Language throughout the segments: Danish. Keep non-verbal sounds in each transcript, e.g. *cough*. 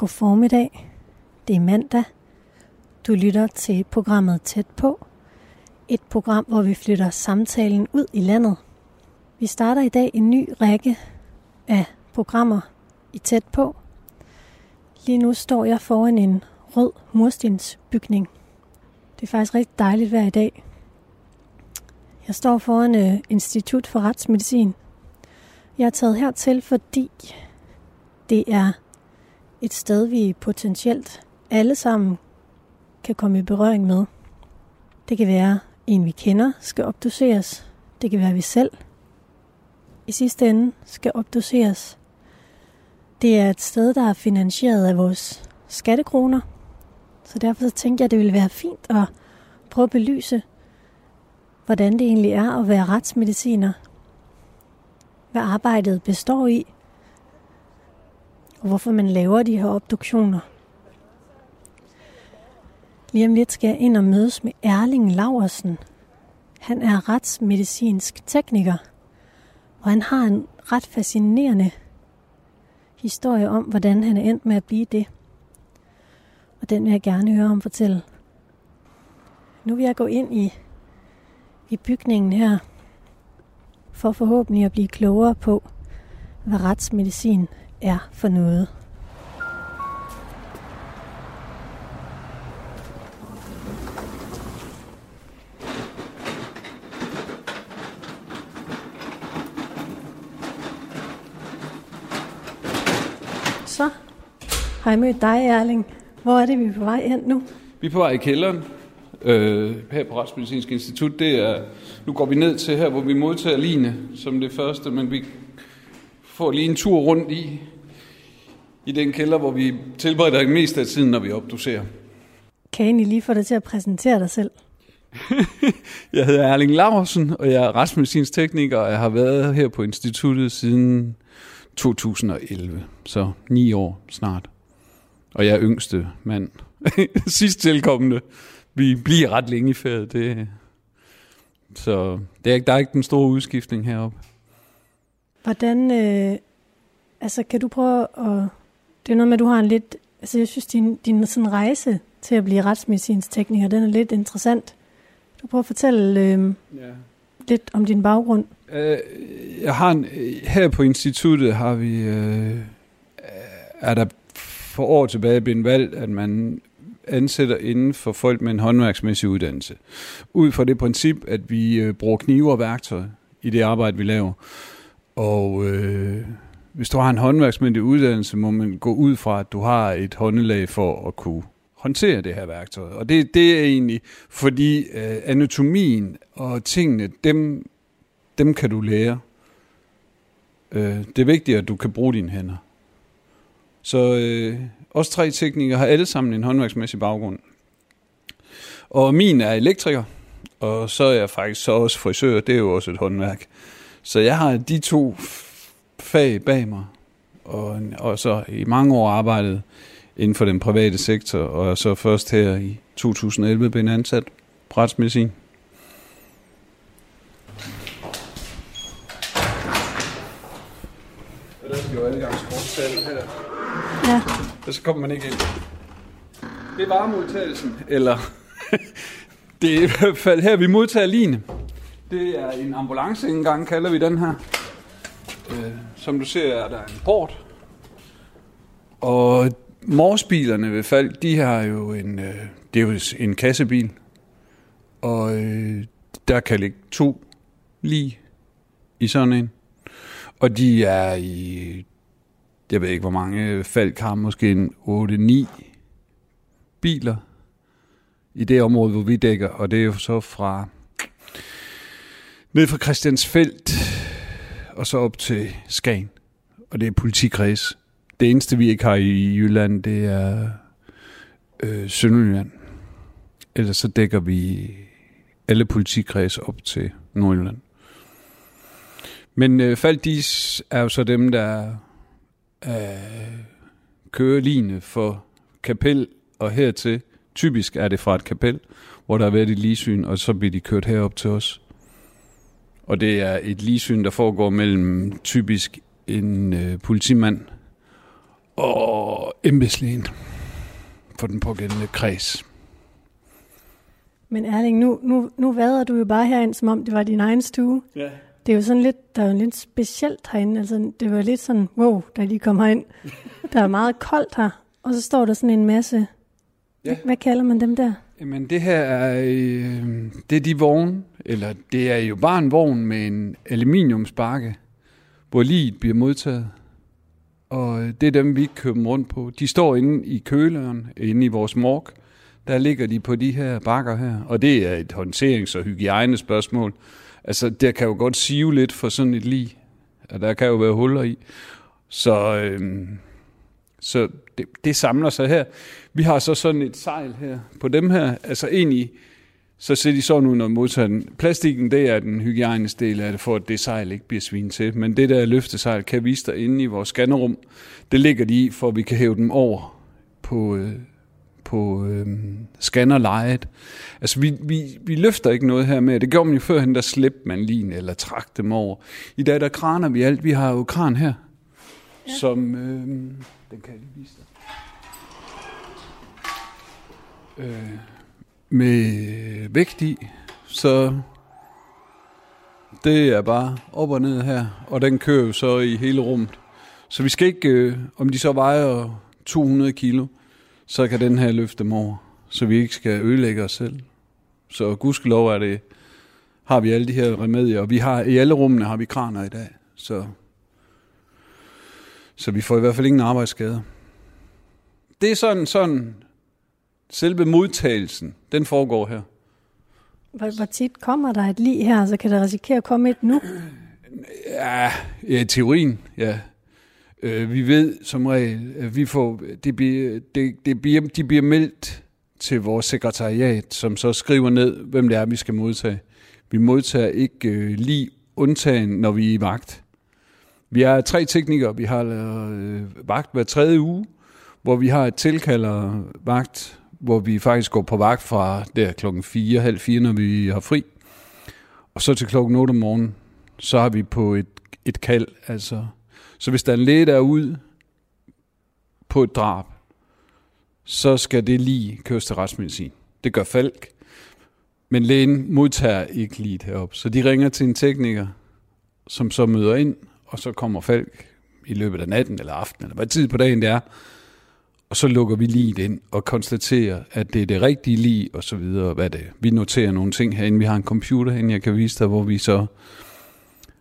God formiddag. Det er mandag. Du lytter til programmet Tæt på. Et program, hvor vi flytter samtalen ud i landet. Vi starter i dag en ny række af programmer i Tæt på. Lige nu står jeg foran en rød murstensbygning. Det er faktisk rigtig dejligt vejr i dag. Jeg står foran uh, Institut for Retsmedicin. Jeg er taget hertil, fordi det er et sted, vi potentielt alle sammen kan komme i berøring med. Det kan være en, vi kender, skal opdoseres. Det kan være, vi selv i sidste ende skal opdoseres. Det er et sted, der er finansieret af vores skattekroner. Så derfor så tænkte jeg, at det ville være fint at prøve at belyse, hvordan det egentlig er at være retsmediciner. Hvad arbejdet består i, og hvorfor man laver de her obduktioner. Lige om lidt skal jeg ind og mødes med Erling Laversen. Han er retsmedicinsk tekniker, og han har en ret fascinerende historie om, hvordan han er endt med at blive det. Og den vil jeg gerne høre ham fortælle. Nu vil jeg gå ind i, i bygningen her, for forhåbentlig at blive klogere på, hvad retsmedicin er for noget. Så har jeg mødt dig, Erling. Hvor er det, vi er på vej hen nu? Vi er på vej i kælderen øh, her på Retsmedicinsk Institut. Det er, nu går vi ned til her, hvor vi modtager Line som det første, men vi får lige en tur rundt i, i den kælder, hvor vi tilbereder mest af tiden, når vi opdoserer. Kan jeg egentlig lige få dig til at præsentere dig selv? *laughs* jeg hedder Erling Laursen, og jeg er retsmedicinsk tekniker, og jeg har været her på instituttet siden 2011, så ni år snart. Og jeg er yngste mand. *laughs* Sidst tilkommende. Vi bliver ret længe i ferie. Det, så det er, der er ikke den store udskiftning heroppe. Hvordan, øh, altså kan du prøve at, det er noget med, at du har en lidt, altså jeg synes, din, din sådan rejse til at blive retsmedicinsk tekniker, den er lidt interessant. Du prøver at fortælle øh, ja. lidt om din baggrund. Øh, jeg har en, her på instituttet har vi, øh, er der for år tilbage blevet valgt, at man ansætter inden for folk med en håndværksmæssig uddannelse. Ud fra det princip, at vi øh, bruger knive og værktøj i det arbejde, vi laver. Og øh, hvis du har en håndværksmæssig uddannelse, må man gå ud fra, at du har et håndelag for at kunne håndtere det her værktøj. Og det, det er egentlig, fordi øh, anatomien og tingene, dem, dem kan du lære. Øh, det er vigtigt, at du kan bruge dine hænder. Så øh, os tre teknikere har alle sammen en håndværksmæssig baggrund. Og min er elektriker, og så er jeg faktisk så også frisør, det er jo også et håndværk. Så jeg har de to fag bag mig, og, og så i mange år arbejdet inden for den private sektor, og så først her i 2011 blev ansat på retsmedicin. Og der skal jo gange her. Ja. Og så kommer man ikke ind. Det er varmeudtagelsen, eller *laughs* det er i hvert fald her, vi modtager line. Det er en ambulance, engang kalder vi den her. Øh, som du ser, er der en port. Og morsbilerne ved fald, de har jo en, øh, det er jo en kassebil. Og øh, der kan ligge to lige i sådan en. Og de er i, jeg ved ikke hvor mange, Falk har måske en 8-9 biler i det område, hvor vi dækker. Og det er jo så fra ned fra Christiansfeldt og så op til Skagen. Og det er politikreds. Det eneste, vi ikke har i Jylland, det er øh, Sønderjylland. Ellers så dækker vi alle politikreds op til Nordjylland. Men øh, Faldis er jo så dem, der øh, kører line for kapel og hertil. Typisk er det fra et kapel, hvor der har været et ligesyn, og så bliver de kørt herop til os. Og det er et ligesyn, der foregår mellem typisk en øh, politimand og embedslægen for den pågældende kreds. Men Erling, nu, nu, nu vader du jo bare herind, som om det var din egen stue. Ja. Det er jo sådan lidt, der er jo lidt specielt herinde. Altså, det var lidt sådan, wow, da de kom herind. *laughs* Der er meget koldt her, og så står der sådan en masse... Ja. Hvad kalder man dem der? Jamen det her er, øh, det er de vogne, eller det er jo bare en vogn med en aluminiumsbakke, hvor liget bliver modtaget. Og øh, det er dem, vi køber kører dem rundt på. De står inde i køleren, inde i vores morg. Der ligger de på de her bakker her. Og det er et håndterings- og hygiejnespørgsmål. Altså, der kan jo godt sive lidt for sådan et lig. Og der kan jo være huller i. Så, øhm, så det, det samler sig her. Vi har så sådan et sejl her på dem her. Altså egentlig, så ser de sådan ud, når modtager den. Plastikken, det er den hygiejniske del af det, for at det sejl ikke bliver svinet til. Men det der løftesejl kan vise dig inde i vores scannerrum. Det ligger de i, for at vi kan hæve dem over på, øh, på øh, scannerlejet. Altså, vi, vi, vi løfter ikke noget her med. Det gjorde man jo førhen, der slæbte man lin eller trak dem over. I dag, der kraner vi alt. Vi har jo kran her, ja. som... Øh, den kan jeg lige vise dig. Øh, med vægt i, så det er bare op og ned her, og den kører jo så i hele rummet. Så vi skal ikke, øh, om de så vejer 200 kilo, så kan den her løfte dem over, så vi ikke skal ødelægge os selv. Så gudskelov er det, har vi alle de her remedier, og vi har, i alle rummene har vi kraner i dag, så, så vi får i hvert fald ingen arbejdsskader. Det er sådan, sådan selve modtagelsen, den foregår her. Hvor, hvor tit kommer der et lig her, så kan der risikere at komme et nu? Ja, ja teorien, ja. Øh, vi ved som regel, at vi får, det bliver, det, det bliver, de bliver meldt til vores sekretariat, som så skriver ned, hvem det er, vi skal modtage. Vi modtager ikke øh, lige undtagen, når vi er i vagt. Vi er tre teknikere. Vi har øh, vagt hver tredje uge, hvor vi har et tilkalder vagt, hvor vi faktisk går på vagt fra der klokken 4, halv 4, når vi har fri. Og så til klokken 8 om morgenen, så har vi på et, et kald. Altså. Så hvis der er en læge derude på et drab, så skal det lige køres til retsmedicin. Det gør Falk. Men lægen modtager ikke lige heroppe. Så de ringer til en tekniker, som så møder ind, og så kommer Falk i løbet af natten eller aftenen, eller hvad tid på dagen det er, og så lukker vi lige ind og konstaterer, at det er det rigtige lige, og så videre. Hvad det er. Vi noterer nogle ting herinde. Vi har en computer herinde, jeg kan vise dig, hvor vi så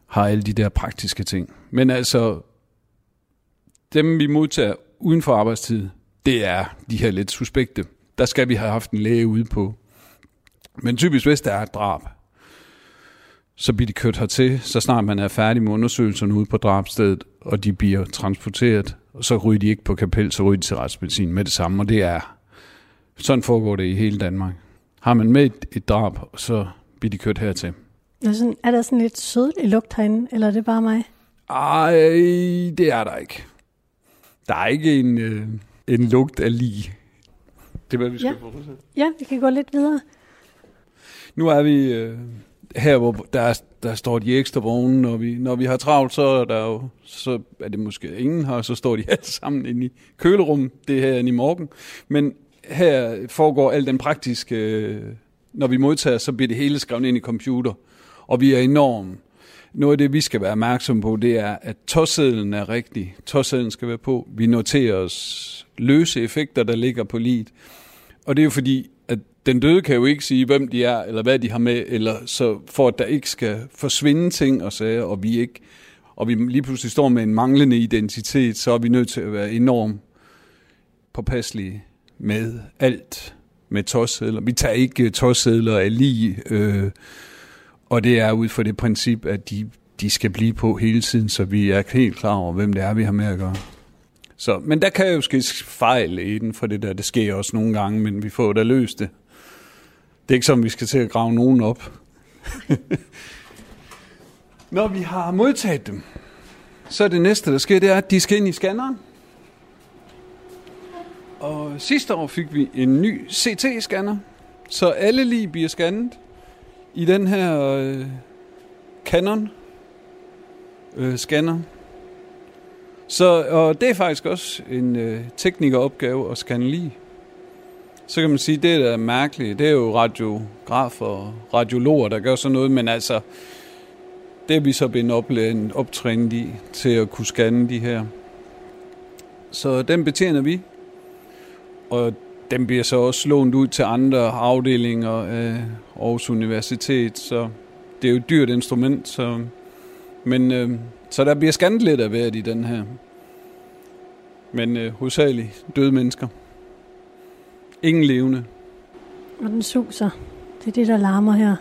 har alle de der praktiske ting. Men altså, dem vi modtager uden for arbejdstid, det er de her lidt suspekte. Der skal vi have haft en læge ude på. Men typisk, hvis der er et drab, så bliver de kørt hertil, så snart man er færdig med undersøgelserne ude på drabstedet, og de bliver transporteret, så ryger de ikke på kapel, så ryger de til retsmedicin med det samme, og det er, sådan foregår det i hele Danmark. Har man med et, et drab, så bliver de kørt hertil. Er, sådan, er der sådan lidt sødlig lugt herinde, eller er det bare mig? Ej, det er der ikke. Der er ikke en, øh, en lugt af lige. Det er, hvad vi skal ja. Ja, vi kan gå lidt videre. Nu er vi øh, her, hvor der, der står de ekstra vogne, når vi, når vi har travlt, så er, der jo, så er det måske ingen her, så står de alle sammen inde i kølerum, det her i morgen. Men her foregår al den praktiske, når vi modtager, så bliver det hele skrevet ind i computer, og vi er enormt. Noget af det, vi skal være opmærksom på, det er, at tossedlen er rigtig. Tossedlen skal være på. Vi noterer os løse effekter, der ligger på livet. Og det er jo fordi, den døde kan jo ikke sige, hvem de er, eller hvad de har med, eller så for at der ikke skal forsvinde ting og sager, og vi ikke og vi lige pludselig står med en manglende identitet, så er vi nødt til at være enormt påpasselige med alt med tossedler. Vi tager ikke øh, tossedler af lige, øh, og det er ud fra det princip, at de, de skal blive på hele tiden, så vi er helt klar over, hvem det er, vi har med at gøre. Så, men der kan jo ske fejl i den for det der. Det sker også nogle gange, men vi får da løst det. Det er ikke som, vi skal til at grave nogen op. *laughs* Når vi har modtaget dem, så er det næste, der sker, det er, at de skal ind i scanneren. Og sidste år fik vi en ny CT-scanner, så alle lige bliver scannet i den her øh, Canon øh, scanner. Så, og det er faktisk også en øh, teknikeropgave at scanne lige. Så kan man sige, det er da mærkeligt, det er jo radiografer og radiologer, der gør sådan noget, men altså, det er vi så blevet oplæret, optrænet i til at kunne scanne de her. Så den betjener vi, og den bliver så også lånt ud til andre afdelinger af Aarhus Universitet, så det er jo et dyrt instrument, så, men, øh, så der bliver scannet lidt af hvert i den her. Men øh, hovedsageligt døde mennesker. Ingen levende. Og den suser. Det er det, der larmer her.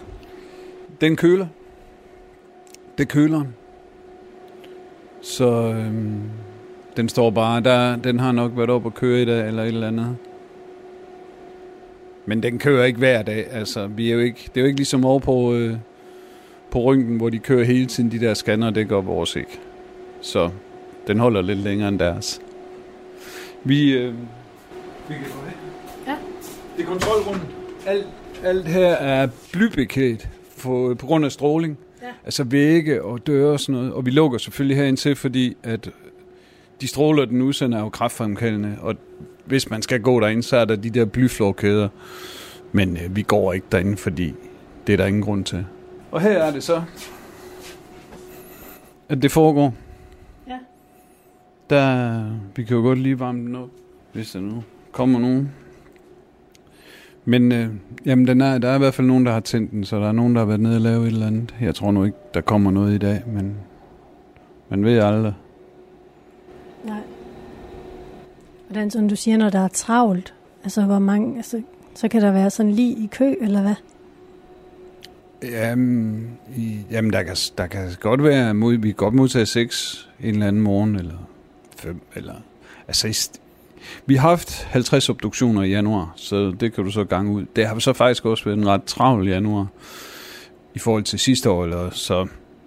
Den køler. Det køler. Så øhm, den står bare der. Den har nok været op og køre i dag, eller et eller andet. Men den kører ikke hver dag. Altså, vi er jo ikke, det er jo ikke ligesom over på, øh, på rynken, hvor de kører hele tiden de der scanner. Det gør vores ikke. Så den holder lidt længere end deres. Vi, øh, vi kan gå hen. Ja. Det er kontrolrummet. Alt, alt her er blybeklædt for, på grund af stråling. Ja. Altså vægge og døre og sådan noget. Og vi lukker selvfølgelig herind til, fordi at de stråler, den udsender, er jo kraftfremkaldende. Og hvis man skal gå derind, så er der de der blyflorkæder. Men øh, vi går ikke derinde, fordi det er der ingen grund til. Og her er det så, at det foregår. Ja. Der, vi kan jo godt lige varme den op, hvis der nu kommer nogen. Men øh, jamen, den er, der er i hvert fald nogen, der har tændt den, så der er nogen, der har været nede og lave et eller andet. Jeg tror nu ikke, der kommer noget i dag, men man ved aldrig. Nej. Hvordan sådan, du siger, når der er travlt? Altså, hvor mange, altså, så kan der være sådan lige i kø, eller hvad? Jamen, i, jamen der, kan, der kan godt være, mod, vi godt modtage seks en eller anden morgen, eller fem, eller... Altså, vi har haft 50 obduktioner i januar, så det kan du så gange ud. Det har så faktisk også været en ret travl januar i forhold til sidste år, eller så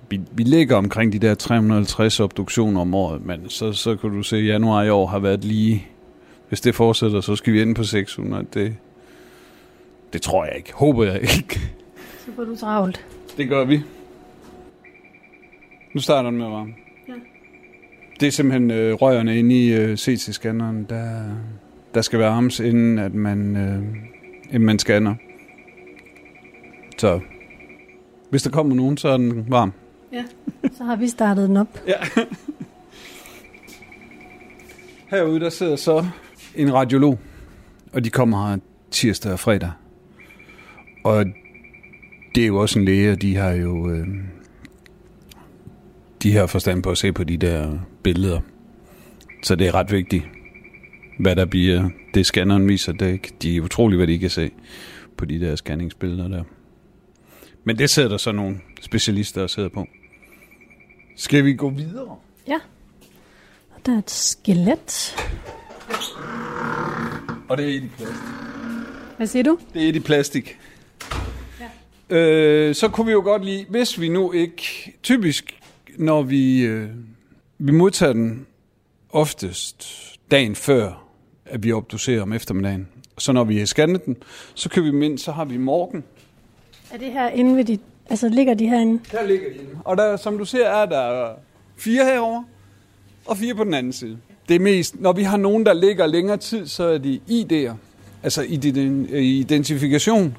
vi, vi ligger omkring de der 350 obduktioner om året, men så, så kan du se, at januar i år har været lige... Hvis det fortsætter, så skal vi ind på 600. Det, det tror jeg ikke. Håber jeg ikke. Så får du travlt. Det gør vi. Nu starter den med varme. Det er simpelthen øh, rørene inde i øh, CT-scanneren, der, der skal varmes, inden at man, øh, inden man scanner. Så hvis der kommer nogen, så er den varm. Ja. Så har vi startet den op. Ja. Herude der sidder så en radiolog, og de kommer her tirsdag og fredag. Og det er jo også en læge, og de har jo øh, de har forstand på at se på de der billeder. Så det er ret vigtigt, hvad der bliver. Det scanneren viser, det ikke- de er utroligt, hvad de kan se på de der scanningsbilleder der. Men det sidder der så nogle specialister og sidder på. Skal vi gå videre? Ja. Der er et skelet. Og det er et i plastik. Hvad siger du? Det er et i plastik. Ja. Øh, så kunne vi jo godt lide, hvis vi nu ikke, typisk når vi, øh, vi modtager den oftest dagen før, at vi obducerer om eftermiddagen. Så når vi har scannet den, så kan vi mind, så har vi morgen. Er det her inde ved dit... Altså, ligger de herinde? Der ligger de inde. Og der, som du ser, er der fire herover og fire på den anden side. Det er mest, når vi har nogen, der ligger længere tid, så er de ID'er, altså ident- identifikation.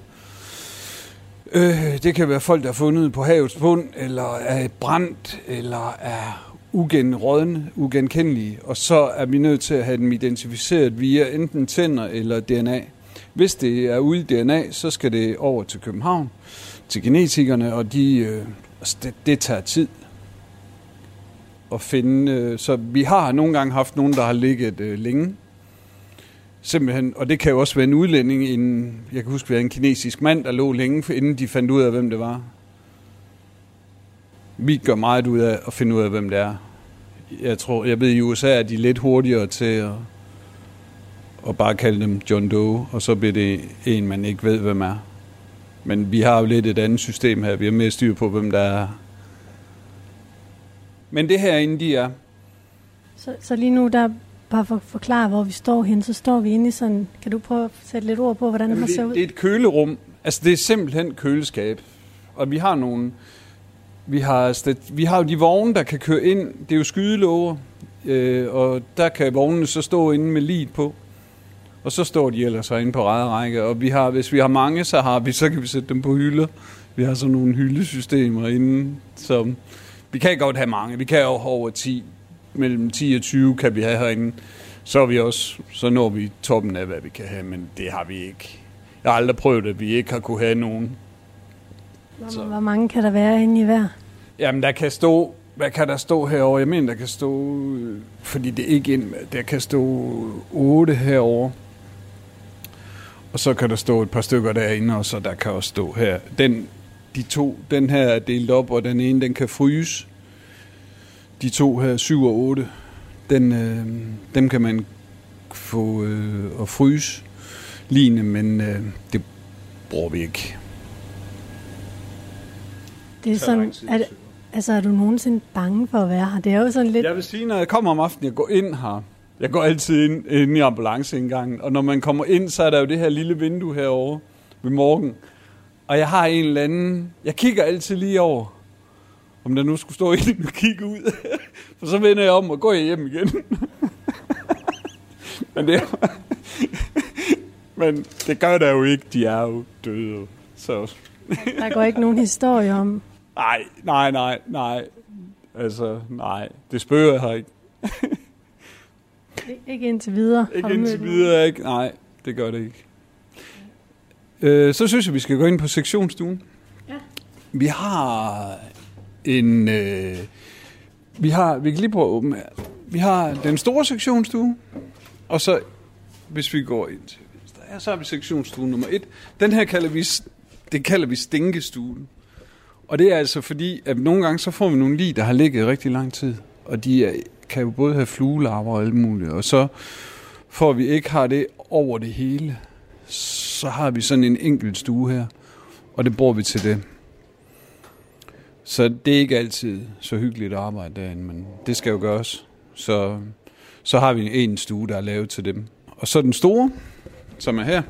Øh, det kan være folk, der er fundet på havets bund, eller er brændt, eller er ugenrådne, ugenkendelige. Og så er vi nødt til at have dem identificeret via enten tænder eller DNA. Hvis det er ude i DNA, så skal det over til København, til genetikerne, og de, øh, altså, det, det tager tid at finde. Øh, så vi har nogle gange haft nogen, der har ligget øh, længe. Simpelthen, og det kan jo også være en udlænding, en, jeg kan huske, det var en kinesisk mand, der lå længe, inden de fandt ud af, hvem det var. Vi gør meget ud af at finde ud af, hvem det er. Jeg tror, jeg ved, i USA er de lidt hurtigere til at, at bare kalde dem John Doe, og så bliver det en, man ikke ved, hvem er. Men vi har jo lidt et andet system her. Vi har mere styr på, hvem der er. Men det her inden de er. Så, så lige nu, der bare for at forklare, hvor vi står hen, så står vi inde i sådan... Kan du prøve at sætte lidt ord på, hvordan Jamen, det ser ud? det er et kølerum. Altså, det er simpelthen køleskab. Og vi har nogle... Vi har, vi har jo de vogne, der kan køre ind. Det er jo skydelåger øh, og der kan vognene så stå inde med lid på. Og så står de ellers inde på række, og vi har, hvis vi har mange, så, har vi, så kan vi sætte dem på hylder. Vi har sådan nogle hyldesystemer inde, som vi kan godt have mange. Vi kan jo over 10, mellem 10 og 20 kan vi have herinde. Så er vi også, så når vi toppen af, hvad vi kan have, men det har vi ikke. Jeg har aldrig prøvet, at vi ikke har kunne have nogen. Hvor, hvor mange kan der være inde i hver? Jamen, der kan stå, hvad kan der stå herover? Jeg mener, der kan stå, fordi det er ikke ind, der kan stå 8 herover. Og så kan der stå et par stykker derinde, og så der kan også stå her. Den, de to, den her er delt op, og den ene, den kan fryse. De to her, 7 og 8, den, øh, dem kan man få øh, at fryse lignende, men øh, det bruger vi ikke. Det er sådan, er, det, altså er du nogensinde bange for at være her? Det er jo sådan lidt... Jeg vil sige, når jeg kommer om aftenen, jeg går ind her, jeg går altid ind, ind i ambulanceindgangen, og når man kommer ind, så er der jo det her lille vindue herovre ved morgen. Og jeg har en eller anden... Jeg kigger altid lige over, om der nu skulle stå *laughs* en og kigge ud. For så vender jeg om og går hjem igen. *laughs* Men det, *laughs* men det gør der jo ikke. De er jo døde. Så. Der går ikke nogen historie om... Nej, nej, nej, nej. Altså, nej. Det spørger jeg her ikke. ikke indtil videre. Ikke indtil videre, ikke. Nej, det gør det ikke. Øh, så synes jeg, vi skal gå ind på sektionsstuen. Ja. Vi har en... Øh, vi har, vi kan lige prøve at åbne her. Vi har den store sektionsstue, og så, hvis vi går ind til her, så har vi sektionsstue nummer et. Den her kalder vi, det kalder vi stinkestuen. Og det er altså fordi, at nogle gange så får vi nogle lig, der har ligget rigtig lang tid. Og de er, kan jo både have fluelarver og alt muligt. Og så får vi ikke har det over det hele, så har vi sådan en enkelt stue her. Og det bruger vi til det. Så det er ikke altid så hyggeligt at arbejde derinde, men det skal jo gøres. Så, så har vi en stue, der er lavet til dem. Og så den store, som er her,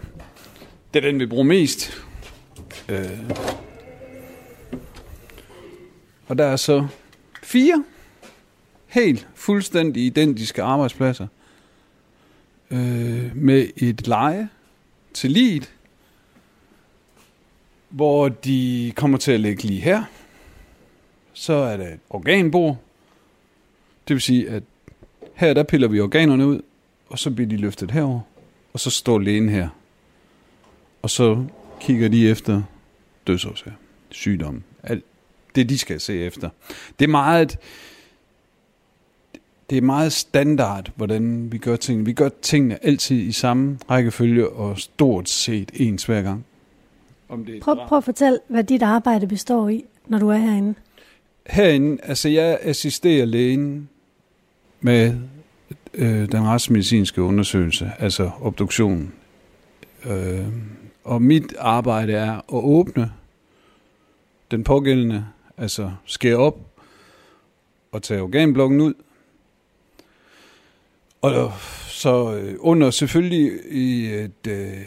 det er den, vi bruger mest. Øh. Og der er så fire helt fuldstændig identiske arbejdspladser øh, med et leje til liget, hvor de kommer til at ligge lige her. Så er der et organbord. Det vil sige, at her der piller vi organerne ud, og så bliver de løftet herover, og så står lægen her. Og så kigger de efter dødsårsager, sygdom, alt det de skal se efter. Det er meget det er meget standard, hvordan vi gør tingene. Vi gør tingene altid i samme rækkefølge og stort set ens hver gang. Om det prøv, prøv at fortælle, hvad dit arbejde består i, når du er herinde. Herinde, altså jeg assisterer lægen med øh, den retsmedicinske undersøgelse, altså obduktionen. Øh, og mit arbejde er at åbne den pågældende, altså skære op og tage organblokken ud, og så øh, under selvfølgelig i et, øh,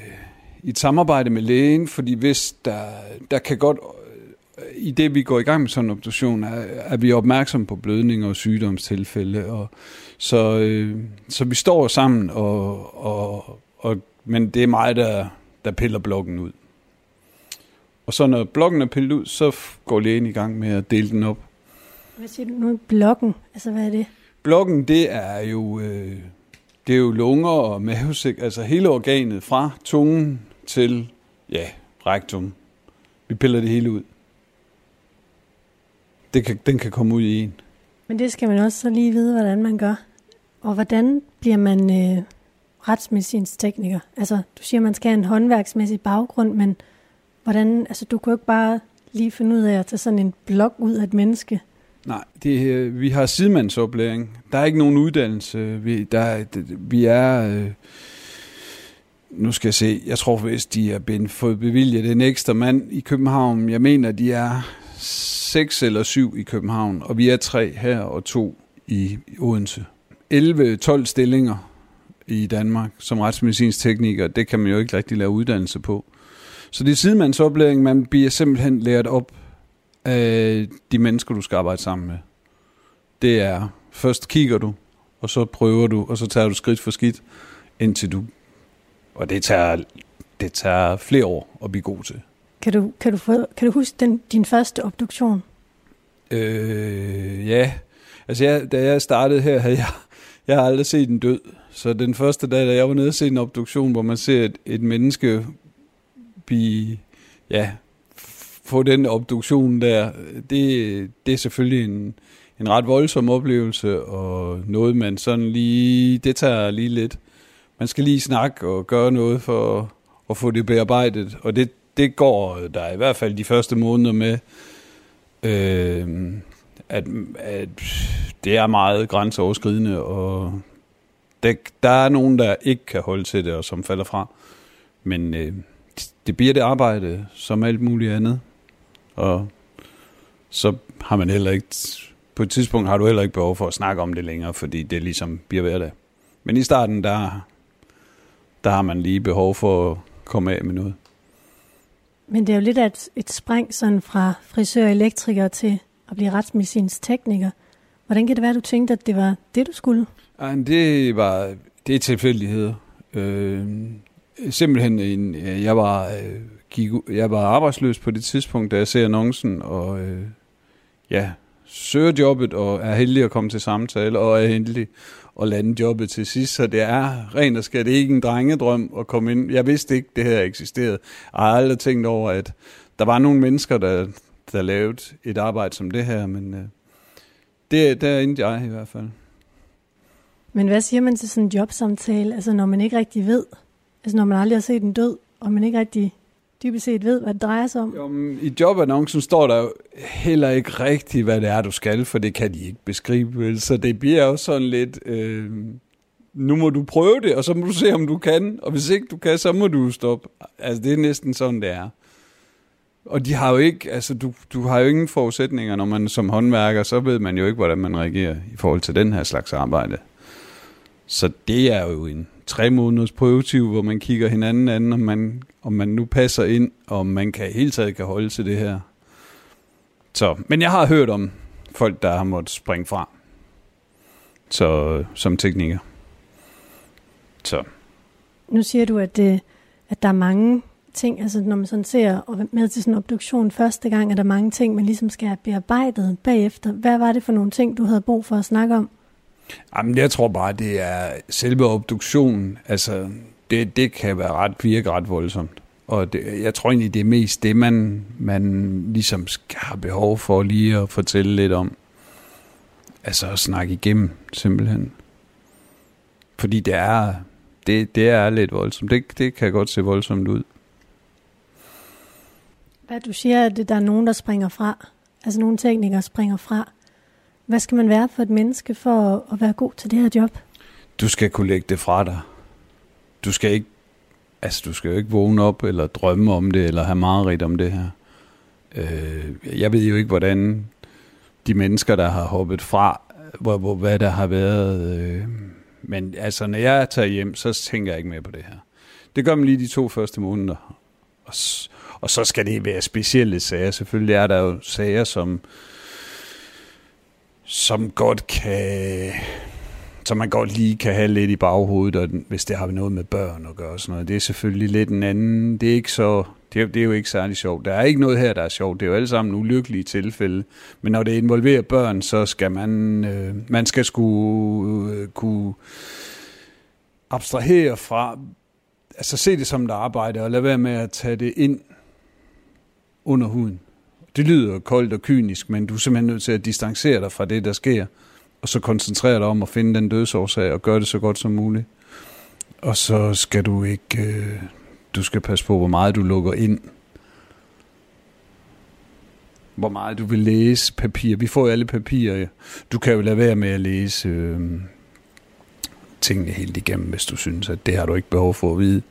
i et samarbejde med lægen, fordi hvis der, der kan godt, øh, i det vi går i gang med sådan en obduktion, er, er vi opmærksom på blødninger og sygdomstilfælde. Og, så, øh, så vi står sammen, og, og, og, men det er mig, der, der piller blokken ud. Og så når blokken er pillet ud, så går lægen i gang med at dele den op. Hvad siger du nu? Blokken? Altså, hvad er det? Blokken, det er jo, øh, det er jo lunger og mavesæk, altså hele organet fra tungen til, ja, rektum. Vi piller det hele ud. Det kan, den kan komme ud i en. Men det skal man også så lige vide, hvordan man gør. Og hvordan bliver man øh, retsmedicinsk tekniker? Altså, du siger, man skal have en håndværksmæssig baggrund, men hvordan, altså, du kan jo ikke bare lige finde ud af at tage sådan en blok ud af et menneske. Nej, det, øh, vi har sidemandsoplæring. Der er ikke nogen uddannelse. Vi, der, vi er... Øh, nu skal jeg se, jeg tror hvis de er blevet fået bevilget en ekstra mand i København. Jeg mener, de er seks eller syv i København, og vi er tre her og to i Odense. 11-12 stillinger i Danmark som retsmedicinsk tekniker, det kan man jo ikke rigtig lave uddannelse på. Så det er sidemandsoplæring, man bliver simpelthen lært op af de mennesker, du skal arbejde sammen med. Det er, først kigger du, og så prøver du, og så tager du skridt for skridt, indtil du, og det tager, det tager flere år at blive god til. Kan du, kan du, få, kan du huske den, din første obduktion? Øh, ja, altså jeg, da jeg startede her, havde jeg, jeg har aldrig set en død. Så den første dag, da jeg var nede og se en obduktion, hvor man ser et, et menneske blive, ja, få den obduktion der, det, det er selvfølgelig en, en ret voldsom oplevelse, og noget man sådan lige, det tager lige lidt. Man skal lige snakke og gøre noget for at få det bearbejdet, og det, det går der i hvert fald de første måneder med, øh, at, at det er meget grænseoverskridende, og det, der er nogen, der ikke kan holde til det, og som falder fra. Men øh, det bliver det arbejde, som alt muligt andet. Og så har man heller ikke, på et tidspunkt har du heller ikke behov for at snakke om det længere, fordi det ligesom bliver hverdag. Men i starten, der, der har man lige behov for at komme af med noget. Men det er jo lidt af et, et spring sådan fra frisør og elektriker til at blive retsmedicinsk tekniker. Hvordan kan det være, at du tænkte, at det var det, du skulle? Ej, det var det er tilfældigheder. Øh, simpelthen, en, jeg var, øh, gik, jeg var arbejdsløs på det tidspunkt, da jeg ser annoncen, og øh, ja, søger jobbet, og er heldig at komme til samtale, og er heldig at lande jobbet til sidst. Så det er rent og skal det ikke en drengedrøm at komme ind. Jeg vidste ikke, det her eksisterede. Jeg har aldrig tænkt over, at der var nogle mennesker, der, der lavede et arbejde som det her, men øh, det, der endte jeg i hvert fald. Men hvad siger man til sådan en jobsamtale, altså når man ikke rigtig ved, altså når man aldrig har set en død, og man ikke rigtig dybest set ved, hvad det drejer sig om? Jo, I jobannoncen står der jo heller ikke rigtigt, hvad det er, du skal, for det kan de ikke beskrive. Så det bliver jo sådan lidt, øh, nu må du prøve det, og så må du se, om du kan. Og hvis ikke du kan, så må du stoppe. Altså, det er næsten sådan, det er. Og de har jo ikke, altså du, du har jo ingen forudsætninger, når man som håndværker, så ved man jo ikke, hvordan man reagerer i forhold til den her slags arbejde. Så det er jo en tre måneders prøvetid, hvor man kigger hinanden an, om man, om man nu passer ind, og om man kan hele taget kan holde til det her. Så, men jeg har hørt om folk, der har måttet springe fra. Så, som tekniker. Så. Nu siger du, at, det, at der er mange ting, altså når man sådan ser og med til sådan en obduktion første gang, er der mange ting, man ligesom skal have bearbejdet bagefter. Hvad var det for nogle ting, du havde brug for at snakke om? Jamen, jeg tror bare, det er selve obduktionen. Altså, det, det kan være ret, virke ret voldsomt. Og det, jeg tror egentlig, det er mest det, man, man ligesom har behov for lige at fortælle lidt om. Altså at snakke igennem, simpelthen. Fordi det er, det, det er lidt voldsomt. Det, det kan godt se voldsomt ud. Hvad du siger, at der er nogen, der springer fra. Altså nogle teknikere springer fra. Hvad skal man være for et menneske for at være god til det her job? Du skal kunne lægge det fra dig. Du skal ikke, altså du skal jo ikke vågne op eller drømme om det, eller have meget rigt om det her. Øh, jeg ved jo ikke, hvordan de mennesker, der har hoppet fra, hvor, hvor, hvad der har været. Øh, men altså, når jeg tager hjem, så tænker jeg ikke mere på det her. Det gør man lige de to første måneder. Og, og så skal det være specielle sager. Selvfølgelig er der jo sager, som som godt kan som man godt lige kan have lidt i baghovedet, og hvis det har noget med børn at gøre. Sådan noget. Det er selvfølgelig lidt en anden. Det er, ikke så, det, er, det er jo ikke særlig sjovt. Der er ikke noget her, der er sjovt. Det er jo alle sammen ulykkelige tilfælde. Men når det involverer børn, så skal man, øh, man skal skulle øh, kunne abstrahere fra, altså se det som et arbejde, og lade være med at tage det ind under huden. Det lyder koldt og kynisk, men du er simpelthen nødt til at distancere dig fra det, der sker, og så koncentrere dig om at finde den dødsårsag og gøre det så godt som muligt. Og så skal du ikke, øh, du skal passe på, hvor meget du lukker ind. Hvor meget du vil læse papir. Vi får jo alle papirer. Du kan jo lade være med at læse øh, tingene helt igennem, hvis du synes, at det har du ikke behov for at vide.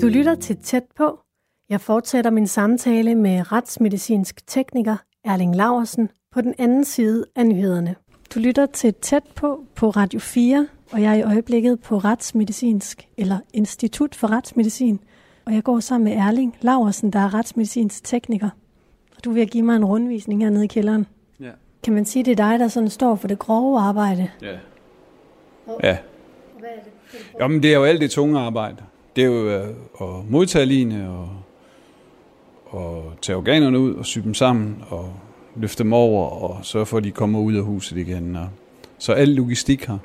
Du lytter til Tæt på. Jeg fortsætter min samtale med retsmedicinsk tekniker Erling Laversen på den anden side af nyhederne. Du lytter til Tæt på på Radio 4, og jeg er i øjeblikket på Retsmedicinsk, eller Institut for Retsmedicin, og jeg går sammen med Erling Laversen, der er retsmedicinsk tekniker. Og du vil give mig en rundvisning hernede i kælderen. Ja. Kan man sige, det er dig, der sådan står for det grove arbejde? Ja. Ja. Jamen, det er jo alt det tunge arbejde. Det er jo at modtage line og, og tage organerne ud og sy dem sammen og løfte dem over og sørge for, at de kommer ud af huset igen. Og, så al logistik her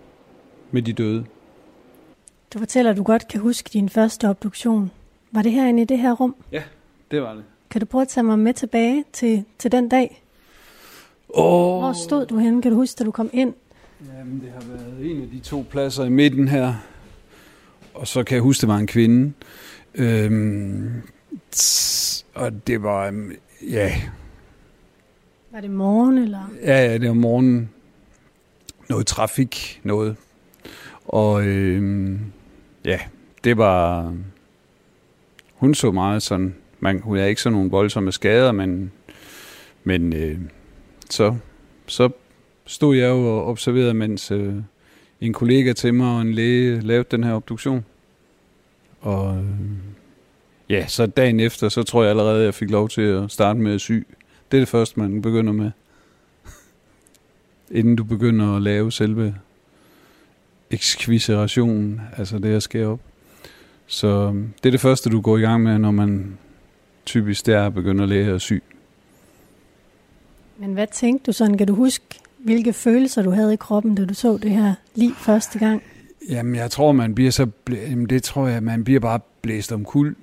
med de døde. Du fortæller, at du godt kan huske din første obduktion. Var det herinde i det her rum? Ja, det var det. Kan du prøve at tage mig med tilbage til, til den dag? Oh. Hvor stod du henne? Kan du huske, da du kom ind? Jamen, det har været en af de to pladser i midten her. Og så kan jeg huske, det var en kvinde. Øhm, tss, og det var, øhm, ja, Var det morgen, eller? Ja, ja, det var morgenen. Noget trafik, noget. Og øhm, ja, det var... Hun så meget sådan... Man, hun er ikke sådan nogle voldsomme skader, men, men øh, så, så stod jeg jo og observerede, mens øh, en kollega til mig og en læge lavede den her obduktion. Og øh, ja, så dagen efter, så tror jeg allerede, at jeg fik lov til at starte med at sy. Det er det første, man begynder med. Inden du begynder at lave selve ekskviserationen, altså det at skære op. Så øh, det er det første, du går i gang med, når man typisk der begynder at lære at sy. Men hvad tænkte du sådan? Kan du huske, hvilke følelser du havde i kroppen, da du så det her lige første gang? Jamen, jeg tror, man bliver så... Blæ- Jamen, det tror jeg, man bliver bare blæst om kul.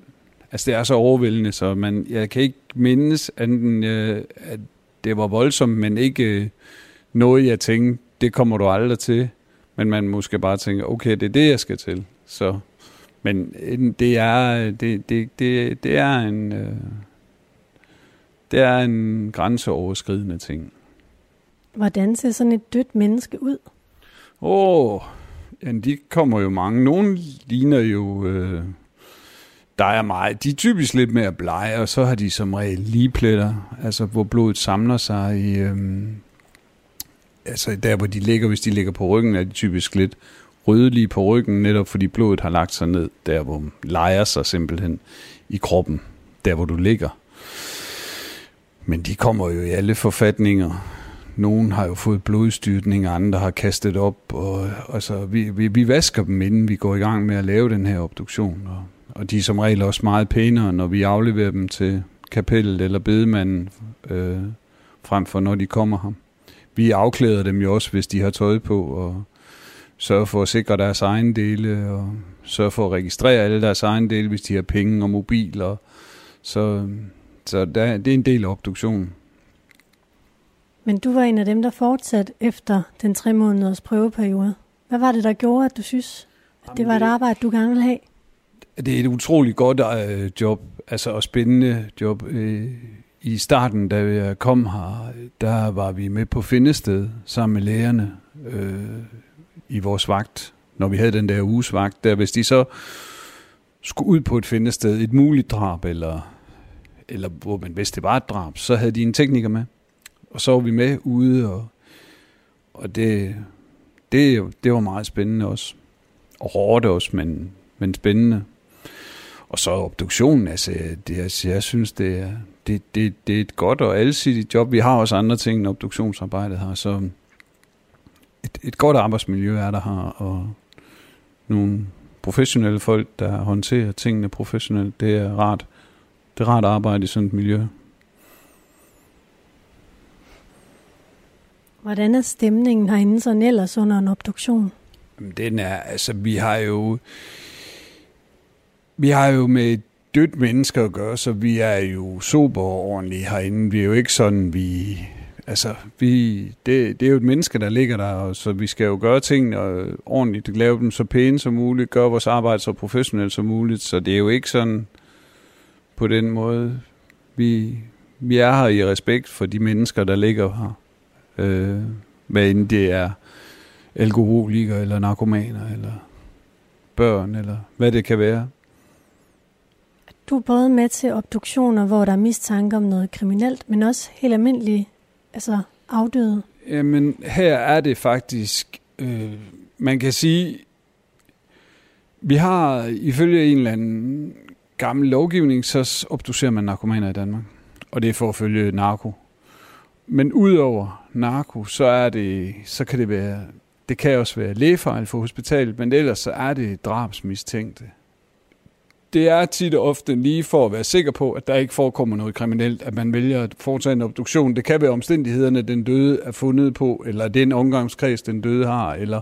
Altså, det er så overvældende, så man, jeg kan ikke mindes, anden, øh, at det var voldsomt, men ikke øh, noget, jeg tænkte, det kommer du aldrig til. Men man måske bare tænker, okay, det er det, jeg skal til. Så, men øh, det er, øh, det, det, det, det er en... Øh, det er en grænseoverskridende ting. Hvordan ser sådan et dødt menneske ud? Åh, oh, de kommer jo mange. Nogle ligner jo... Øh, der er meget. De er typisk lidt mere blege, og så har de som regel ligepletter, altså hvor blodet samler sig i... Øh, altså der, hvor de ligger, hvis de ligger på ryggen, er de typisk lidt rødlige på ryggen, netop fordi blodet har lagt sig ned, der hvor leger sig simpelthen i kroppen, der hvor du ligger. Men de kommer jo i alle forfatninger. Nogen har jo fået blodstyrtning, andre har kastet op. Og, altså, vi, vi, vi vasker dem, inden vi går i gang med at lave den her obduktion. Og, og de er som regel også meget pænere, når vi afleverer dem til kapellet eller bedemanden, øh, frem for når de kommer her. Vi afklæder dem jo også, hvis de har tøj på, og sørger for at sikre deres egen dele, og sørger for at registrere alle deres egen dele, hvis de har penge og mobiler. Så, så der, det er en del af obduktionen. Men du var en af dem, der fortsatte efter den tre måneders prøveperiode. Hvad var det, der gjorde, at du synes, at det var et arbejde, du gerne ville have? Det er et utroligt godt øh, job, altså og spændende job. Øh, I starten, da jeg kom her, der var vi med på Findested sammen med lægerne øh, i vores vagt, når vi havde den der uges vagt. Der, hvis de så skulle ud på et Findested, et muligt drab, eller, eller hvor man hvis det var et drab, så havde de en tekniker med. Og så var vi med ude, og, og det, det, det var meget spændende også. Og hårdt også, men, men spændende. Og så obduktionen, altså, det, altså jeg synes, det er, det, det, det er et godt og alsidigt job. Vi har også andre ting end obduktionsarbejdet her, så et, et godt arbejdsmiljø er der her, og nogle professionelle folk, der håndterer tingene professionelt, det er rart. Det er rart at arbejde i sådan et miljø. Hvordan er stemningen herinde sådan ellers under en obduktion? Jamen, Den er, altså, vi har jo, vi har jo med dødt mennesker at gøre, så vi er jo super ordentlige herinde. Vi er jo ikke sådan, vi, altså, vi, det, det er jo et menneske, der ligger der, og så vi skal jo gøre tingene ordentligt, lave dem så pæne som muligt, gøre vores arbejde så professionelt som muligt, så det er jo ikke sådan på den måde. Vi, vi er her i respekt for de mennesker, der ligger her. Øh, hvad end det er alkoholikere, eller narkomaner, eller børn, eller hvad det kan være. Du er både med til obduktioner, hvor der er mistanke om noget kriminelt, men også helt almindelige, altså afdøde. Jamen, her er det faktisk, øh, man kan sige, vi har ifølge en eller anden gammel lovgivning, så obducerer man narkomaner i Danmark. Og det er for at følge narko. Men udover narko, så er det, så kan det være, det kan også være lægefejl for hospitalet, men ellers så er det drabsmistænkte. Det er tit og ofte lige for at være sikker på, at der ikke forekommer noget kriminelt, at man vælger at foretage en obduktion. Det kan være omstændighederne, den døde er fundet på, eller den omgangskreds, den døde har, eller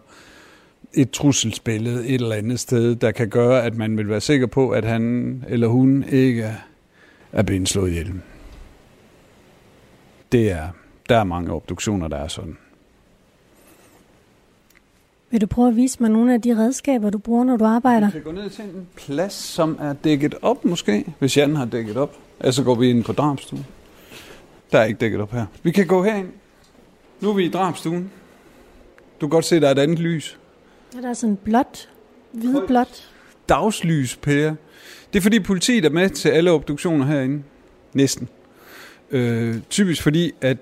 et trusselsbillede et eller andet sted, der kan gøre, at man vil være sikker på, at han eller hun ikke er blevet slået ihjel. Det er, der er mange obduktioner, der er sådan. Vil du prøve at vise mig nogle af de redskaber, du bruger, når du arbejder? Vi kan gå ned til en plads, som er dækket op måske, hvis Jan har dækket op. Altså så går vi ind på drabstuen. Der er ikke dækket op her. Vi kan gå herind. Nu er vi i drabstuen. Du kan godt se, der er et andet lys. Ja, der er sådan blåt, hvidblåt. Dagslys, Per. Det er fordi politiet er med til alle obduktioner herinde. Næsten. Øh, typisk fordi, at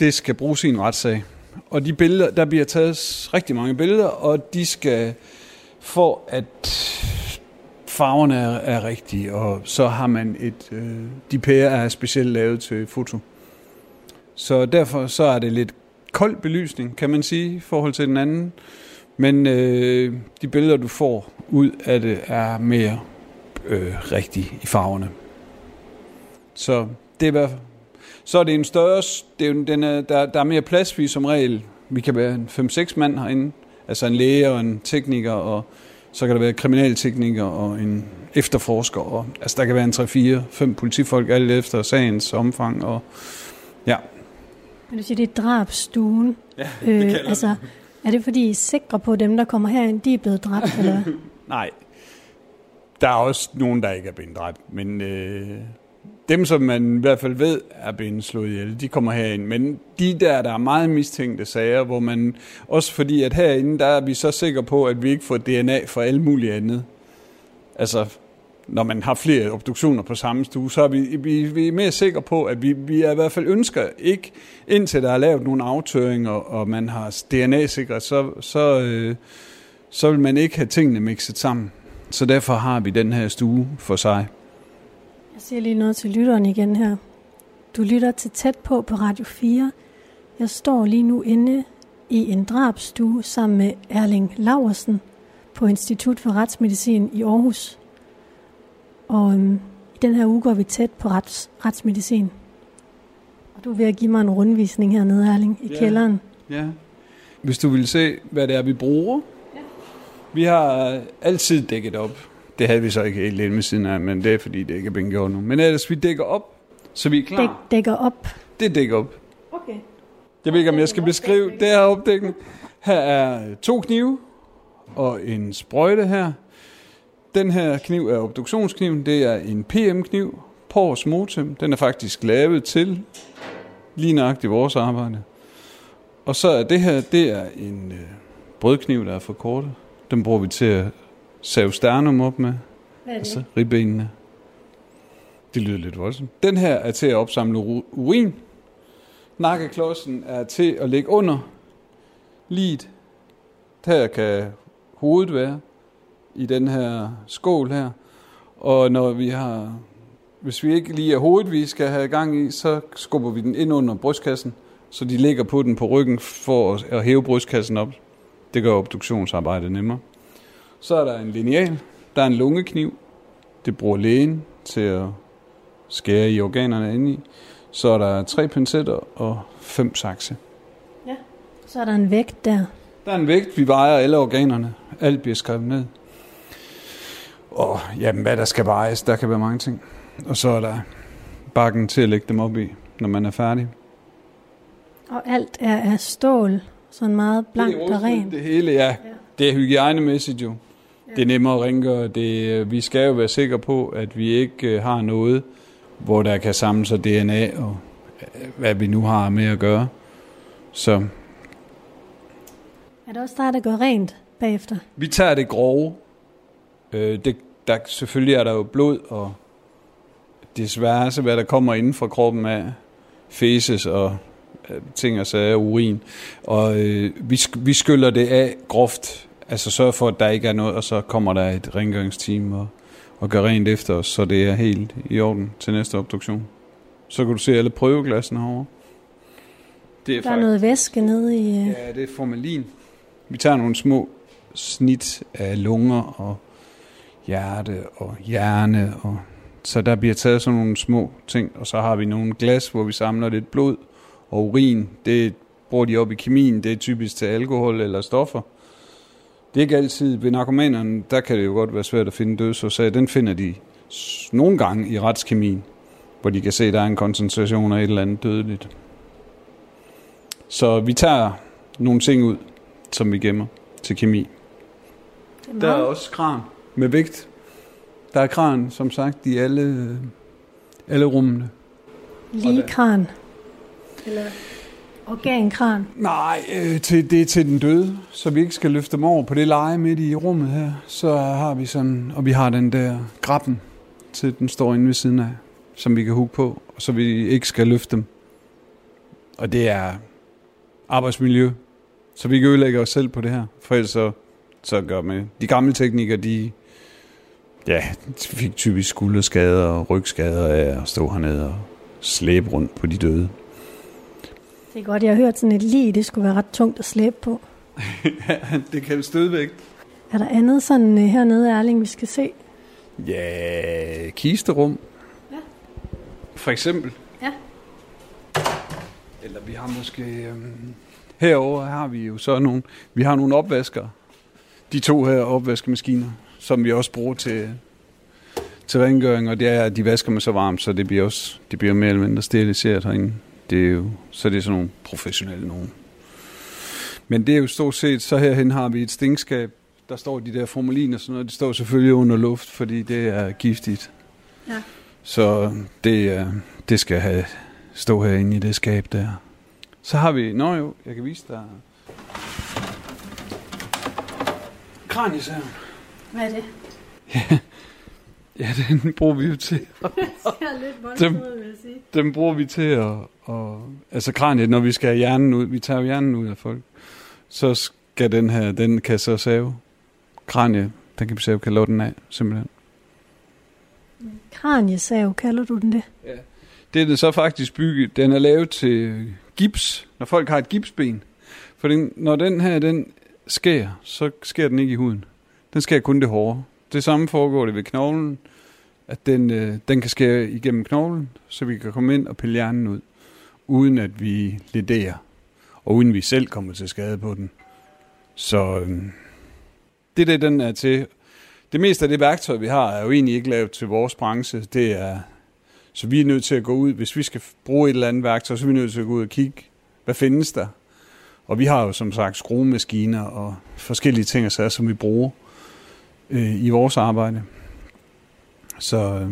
det skal bruges i en retssag. Og de billeder, der bliver taget rigtig mange billeder, og de skal, for at farverne er, er rigtige, og så har man et, øh, de pærer er specielt lavet til foto. Så derfor så er det lidt kold belysning, kan man sige, i forhold til den anden. Men øh, de billeder, du får ud af det, er mere øh, rigtige i farverne. Så det er i hvert fald så er det en større, det er, den er, der, der er mere plads, vi som regel, vi kan være 5-6 mand herinde, altså en læge og en tekniker, og så kan der være kriminaltekniker og en efterforsker, og altså der kan være en 3-4-5 politifolk, alt efter sagens omfang, og ja. Men du siger, det er drabstuen. Ja, det øh, altså, er det fordi I er sikre på, at dem, der kommer herind, de er blevet dræbt, eller *laughs* Nej. Der er også nogen, der ikke er blevet dræbt, men øh, dem, som man i hvert fald ved er blevet slået ihjel, de kommer herind. Men de der, der er meget mistænkte sager, hvor man, også fordi at herinde, der er vi så sikre på, at vi ikke får DNA for alt muligt andet. Altså, når man har flere obduktioner på samme stue, så er vi, vi, vi er mere sikre på, at vi, vi er i hvert fald ønsker ikke, indtil der er lavet nogle aftøringer, og man har DNA-sikret, så, så, øh, så vil man ikke have tingene mixet sammen. Så derfor har vi den her stue for sig. Jeg siger lige noget til lytteren igen her. Du lytter til tæt på på Radio 4. Jeg står lige nu inde i en drabstue sammen med Erling Laversen på Institut for Retsmedicin i Aarhus. Og øhm, i den her uge går vi tæt på rets, retsmedicin. Og du er ved at give mig en rundvisning hernede, Erling, i ja. kælderen. Ja. Hvis du vil se, hvad det er, vi bruger. Ja. Vi har altid dækket op det havde vi så ikke helt lidt med siden af, men det er fordi, det ikke er blevet gjort nu. Men ellers, vi dækker op, så vi er klar. Dæk, dækker op? Det dækker op. Okay. Jeg ved ikke, om jeg skal beskrive det her opdækning. Her er to knive og en sprøjte her. Den her kniv er obduktionskniven. Det er en PM-kniv, Pors Motem. Den er faktisk lavet til lige nøjagtigt vores arbejde. Og så er det her, det er en øh, brødkniv, der er forkortet. Den bruger vi til at save sternum op med. Hvad er det? Altså ribbenene. Det lyder lidt voldsomt. Den her er til at opsamle urin. Nakkeklodsen er til at lægge under liget. Her kan hovedet være i den her skål her. Og når vi har, hvis vi ikke lige er hovedet, vi skal have gang i, så skubber vi den ind under brystkassen, så de ligger på den på ryggen for at hæve brystkassen op. Det gør obduktionsarbejdet nemmere. Så er der en lineal, der er en lungekniv, det bruger lægen til at skære i organerne ind i. Så er der tre pincetter og fem sakse. Ja, så er der en vægt der. Der er en vægt, vi vejer alle organerne. Alt bliver skrevet ned. Og jamen, hvad der skal vejes, der kan være mange ting. Og så er der bakken til at lægge dem op i, når man er færdig. Og alt er af stål, sådan meget blankt og rent. Det hele, ja. ja. Det er hygiejnemæssigt jo det er nemmere at ringe, det, vi skal jo være sikre på, at vi ikke øh, har noget, hvor der kan samle sig DNA og øh, hvad vi nu har med at gøre. Så. Er det også dig, der går rent bagefter? Vi tager det grove. Øh, det, der, selvfølgelig er der jo blod, og desværre så hvad der kommer inden fra kroppen af fæses og ting og sager, urin. Og øh, vi, vi skyller det af groft Altså sørge for, at der ikke er noget, og så kommer der et rengøringsteam og og gør rent efter os, så det er helt i orden til næste obduktion. Så kan du se alle prøveglassene herovre. Det er der er noget væske nede i... Øh, ja, det er formalin. Vi tager nogle små snit af lunger og hjerte og hjerne. Og så der bliver taget sådan nogle små ting, og så har vi nogle glas, hvor vi samler lidt blod og urin. Det bruger de op i kemien. Det er typisk til alkohol eller stoffer. Det er ikke altid. Ved narkomanerne, der kan det jo godt være svært at finde dødsårsag. Den finder de nogle gange i retskemien, hvor de kan se, at der er en koncentration af et eller andet dødeligt. Så vi tager nogle ting ud, som vi gemmer til kemi. Der er også kran med vægt. Der er kran, som sagt, i alle, alle rummene. Lige kran? Eller organkran? Nej, øh, til, det er til den døde, så vi ikke skal løfte dem over på det leje midt i rummet her. Så har vi sådan, og vi har den der grappen, til den står inde ved siden af, som vi kan hugge på, så vi ikke skal løfte dem. Og det er arbejdsmiljø, så vi ikke ødelægger os selv på det her, for ellers så, så gør med. De gamle teknikere, de, ja, de fik typisk skulderskader og rygskader af at stå hernede og slæbe rundt på de døde. Det er godt, jeg har hørt sådan et lige, det skulle være ret tungt at slæbe på. ja, *laughs* det kan stødvægt. Er der andet sådan uh, hernede, Erling, vi skal se? Ja, kisterum. Ja. For eksempel. Ja. Eller vi har måske... Øhm, herover har vi jo så nogle... Vi har nogle opvasker. De to her opvaskemaskiner, som vi også bruger til, til rengøring, og det er, at de vasker med så varmt, så det bliver også det bliver mere eller mindre steriliseret herinde. Det er jo, så det er sådan nogle professionelle nogen. Men det er jo stort set, så herhen har vi et stingskab, der står de der formaliner og sådan noget, det står selvfølgelig under luft, fordi det er giftigt. Ja. Så det, det skal have stå herinde i det skab der. Så har vi, nå jo, jeg kan vise dig. Kraniesaven. Hvad er det? Ja, *laughs* ja den bruger vi jo til. *laughs* det ser lidt voldsomt ud, vil jeg sige. Den bruger vi til at, og, altså kraniet, når vi skal have hjernen ud, vi tager hjernen ud af folk, så skal den her, den kan så save. Kranie, den kan vi save kalotten af, simpelthen. Kraniesav, kalder du den det? Ja. Det er det så faktisk bygget, den er lavet til gips, når folk har et gipsben. For den, når den her, den sker, så sker den ikke i huden. Den sker kun det hårde. Det samme foregår det ved knoglen, at den, øh, den kan skære igennem knoglen, så vi kan komme ind og pille hjernen ud, uden at vi lederer, og uden vi selv kommer til skade på den. Så øh, det er det, den er til. Det meste af det værktøj, vi har, er jo egentlig ikke lavet til vores branche. Det er så vi er nødt til at gå ud, hvis vi skal bruge et eller andet værktøj, så er vi nødt til at gå ud og kigge, hvad findes der? Og vi har jo som sagt skruemaskiner og forskellige ting og sager, som vi bruger øh, i vores arbejde. Så øh,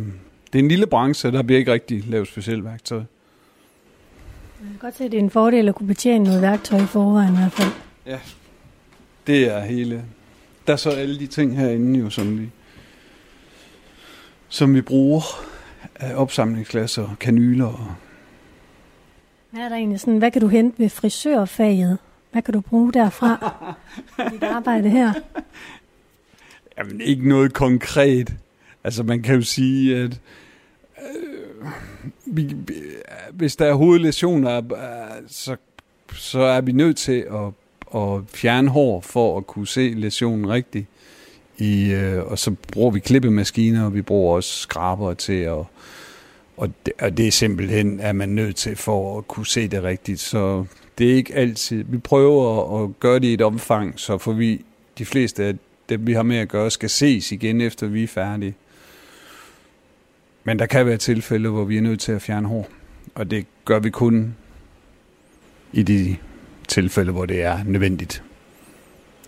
det er en lille branche, der bliver ikke rigtig lavet specielt værktøj. Jeg kan godt se, at det er en fordel at kunne betjene noget værktøj i forvejen i hvert fald. Ja, det er hele. Der er så alle de ting herinde jo, som vi, som vi bruger og kanyler. Og hvad er der egentlig sådan, hvad kan du hente ved frisørfaget? Hvad kan du bruge derfra i *laughs* dit arbejde her? Jamen, ikke noget konkret. Altså, man kan jo sige, at øh, vi, hvis der er hovedlæsioner, øh, så, så er vi nødt til at, at fjerne hår for at kunne se læsionen rigtigt. I, øh, og så bruger vi klippemaskiner, og vi bruger også skraber til at og det, og det er simpelthen, at man nødt til for at kunne se det rigtigt. Så det er ikke altid. Vi prøver at gøre det i et omfang, så for vi, de fleste af dem, vi har med at gøre, skal ses igen, efter vi er færdige. Men der kan være tilfælde, hvor vi er nødt til at fjerne hår. Og det gør vi kun i de tilfælde, hvor det er nødvendigt.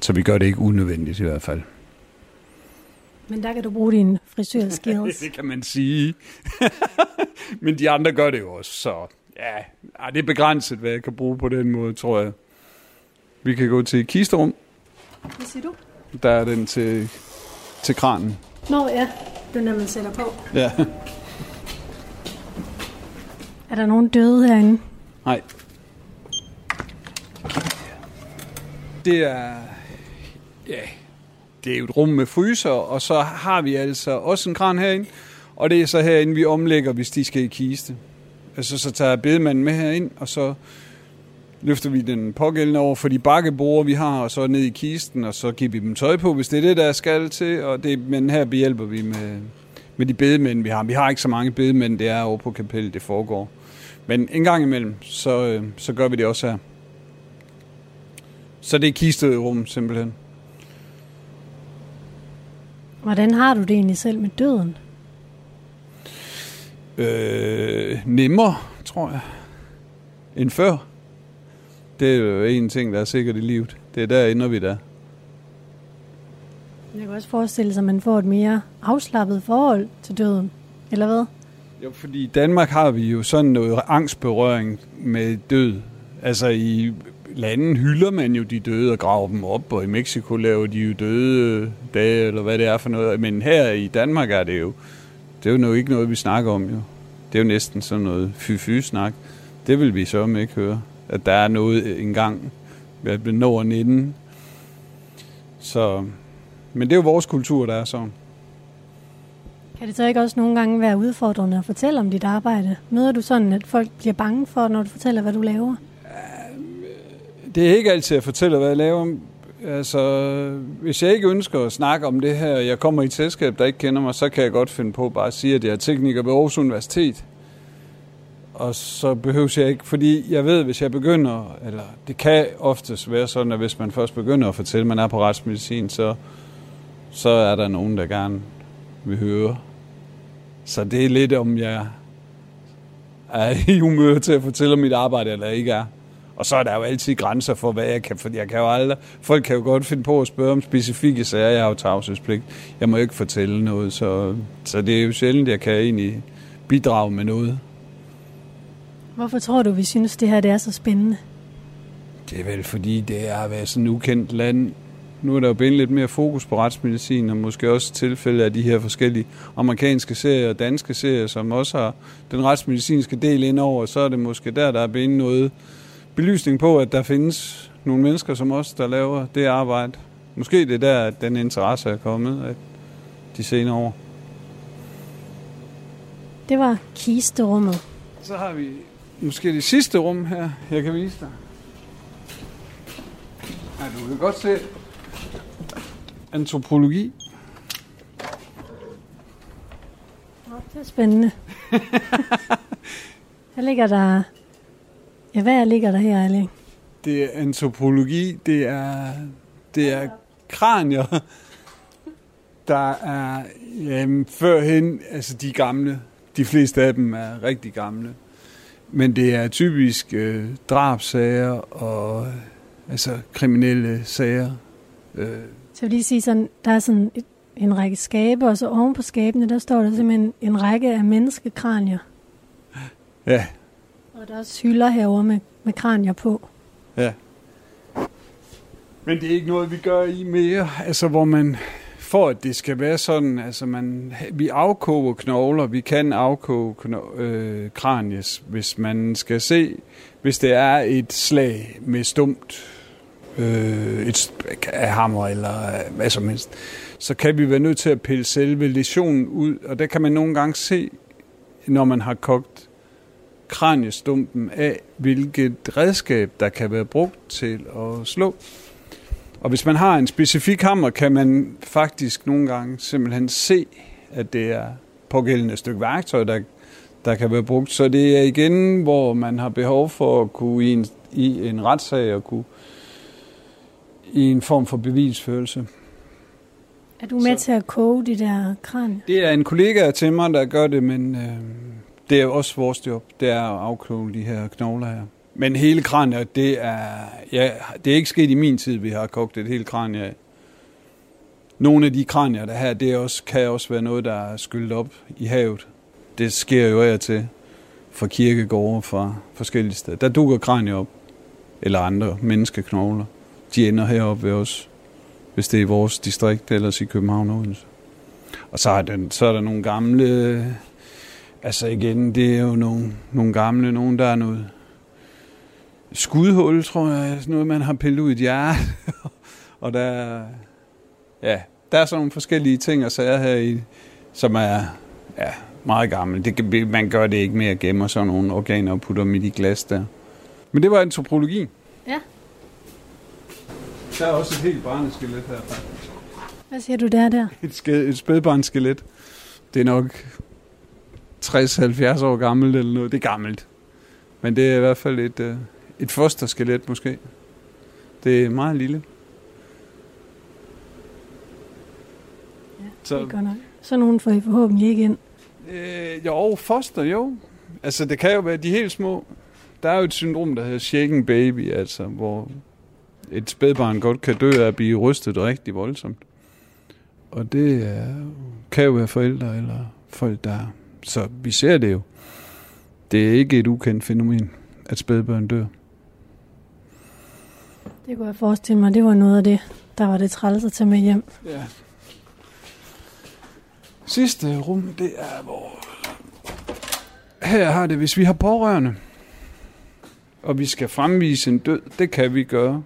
Så vi gør det ikke unødvendigt i hvert fald. Men der kan du bruge dine frisørskills. *laughs* det kan man sige. *laughs* Men de andre gør det jo også, så ja, det er begrænset, hvad jeg kan bruge på den måde, tror jeg. Vi kan gå til kisterum. Hvad siger du? Der er den til, til kranen. Nå ja, den der man sætter på. Ja. Er der nogen døde herinde? Nej. Det er... Ja, det er jo et rum med fryser, og så har vi altså også en kran herinde, og det er så herinde, vi omlægger, hvis de skal i kiste. Altså, så tager bedemanden med herind, og så løfter vi den pågældende over for de bakkebord, vi har, og så ned i kisten, og så giver vi dem tøj på, hvis det er det, der skal til. Og det, men her behjælper vi med, med de bedemænd, vi har. Vi har ikke så mange bedemænd, det er over på kapellet, det foregår. Men en gang imellem, så, øh, så gør vi det også her. Så det er kistet rum, simpelthen. Hvordan har du det egentlig selv med døden? Øh, nemmere, tror jeg, end før. Det er jo en ting, der er sikkert i livet. Det er der ender vi der. Jeg kan også forestille sig, at man får et mere afslappet forhold til døden. Eller hvad? Jo, fordi i Danmark har vi jo sådan noget angstberøring med død. Altså i landen hylder man jo de døde og graver dem op, og i Mexico laver de jo døde dage, eller hvad det er for noget. Men her i Danmark er det jo, det er jo ikke noget, vi snakker om jo. Det er jo næsten sådan noget fy-fy-snak. Det vil vi så ikke høre at der er noget engang ved når 19. Så, men det er jo vores kultur, der er sådan. Kan det så ikke også nogle gange være udfordrende at fortælle om dit arbejde? Møder du sådan, at folk bliver bange for, når du fortæller, hvad du laver? Det er ikke altid at fortælle, hvad jeg laver. Altså, hvis jeg ikke ønsker at snakke om det her, jeg kommer i et selskab, der ikke kender mig, så kan jeg godt finde på bare at sige, at jeg er tekniker ved Aarhus Universitet og så behøver jeg ikke, fordi jeg ved, hvis jeg begynder, eller det kan oftest være sådan, at hvis man først begynder at fortælle, at man er på retsmedicin, så, så er der nogen, der gerne vil høre. Så det er lidt om, jeg er *laughs* i humør til at fortælle om mit arbejde, eller ikke er. Og så er der jo altid grænser for, hvad jeg kan, for jeg kan jo aldrig, folk kan jo godt finde på at spørge om specifikke sager, jeg har jo tavshedspligt. Jeg må ikke fortælle noget, så, så det er jo sjældent, jeg kan egentlig bidrage med noget. Hvorfor tror du, vi synes, det her det er så spændende? Det er vel fordi, det er at være sådan et ukendt land. Nu er der jo blevet lidt mere fokus på retsmedicin, og måske også tilfælde af de her forskellige amerikanske serier og danske serier, som også har den retsmedicinske del indover. Så er det måske der, der er blevet noget belysning på, at der findes nogle mennesker som os, der laver det arbejde. Måske det er der, at den interesse er kommet at de senere år. Det var kisterummet. Så har vi måske det sidste rum her, jeg kan vise dig. Ja, du kan godt se antropologi. det er spændende. *laughs* her ligger der... Ja, hvad ligger der her, Erling? Det er antropologi, det er, det er kranier, der er jamen, førhen, altså de gamle, de fleste af dem er rigtig gamle. Men det er typisk øh, drabsager og altså kriminelle sager. Øh. Så jeg vil lige sige sådan, der er sådan et, en række skabe, og så oven på skabene, der står der simpelthen en række af menneskekranier. Ja. Og der er også hylder herovre med, med kranier på. Ja. Men det er ikke noget, vi gør i mere, altså hvor man for at det skal være sådan, altså man, vi afkoger knogler, vi kan afkoge knogler, øh, kranies, hvis man skal se, hvis det er et slag med stumt øh, et, af hammer eller øh, hvad som helst, så kan vi være nødt til at pille selve lesionen ud, og der kan man nogle gange se, når man har kogt kraniestumpen af, hvilket redskab, der kan være brugt til at slå. Og hvis man har en specifik hammer, kan man faktisk nogle gange simpelthen se, at det er pågældende stykke værktøj, der, der kan være brugt. Så det er igen, hvor man har behov for at kunne i en, i en retssag og kunne i en form for bevisførelse. Er du med Så, til at koge de der kran? Det er en kollega til mig, der gør det, men øh, det er også vores job. Det er at afkloge de her knogler her. Men hele kraniet, det er, ja, det er ikke sket i min tid, vi har kogt et helt kranie af. Nogle af de kranier, der her, det er også, kan også være noget, der er skyllet op i havet. Det sker jo af til fra kirkegårde fra forskellige steder. Der dukker kranier op, eller andre menneskeknogler. De ender heroppe ved os, hvis det er i vores distrikt, eller i København og Odense. Og så er, den, så er der nogle gamle, altså igen, det er jo nogle, nogle gamle, nogen der er noget skudhul, tror jeg, er noget, man har pillet ud i et hjerte. *laughs* og der, ja, der er sådan nogle forskellige ting og sager her i, som er ja, meget gamle. Det man gør det ikke med at gemme sådan nogle organer og putte dem i de glas der. Men det var antropologi. Ja. Der er også et helt barneskelet her. Hvad siger du der der? Et, sked, et spædbarnskelet. Det er nok 60-70 år gammelt eller noget. Det er gammelt. Men det er i hvert fald et, øh, et fosterskelet måske. Det er meget lille. Ja, så, det er godt nok. Så nogen får I forhåbentlig ikke ind. Øh, jo, foster, jo. Altså, det kan jo være de helt små. Der er jo et syndrom, der hedder shaking baby, altså, hvor et spædbarn godt kan dø af at blive rystet rigtig voldsomt. Og det er, kan jo være forældre eller folk, der... Så vi ser det jo. Det er ikke et ukendt fænomen, at spædbørn dør. Det kunne jeg forestille mig, det var noget af det, der var det træls at tage med hjem. Ja. Sidste rum, det er hvor... Her har det, hvis vi har pårørende, og vi skal fremvise en død, det kan vi gøre.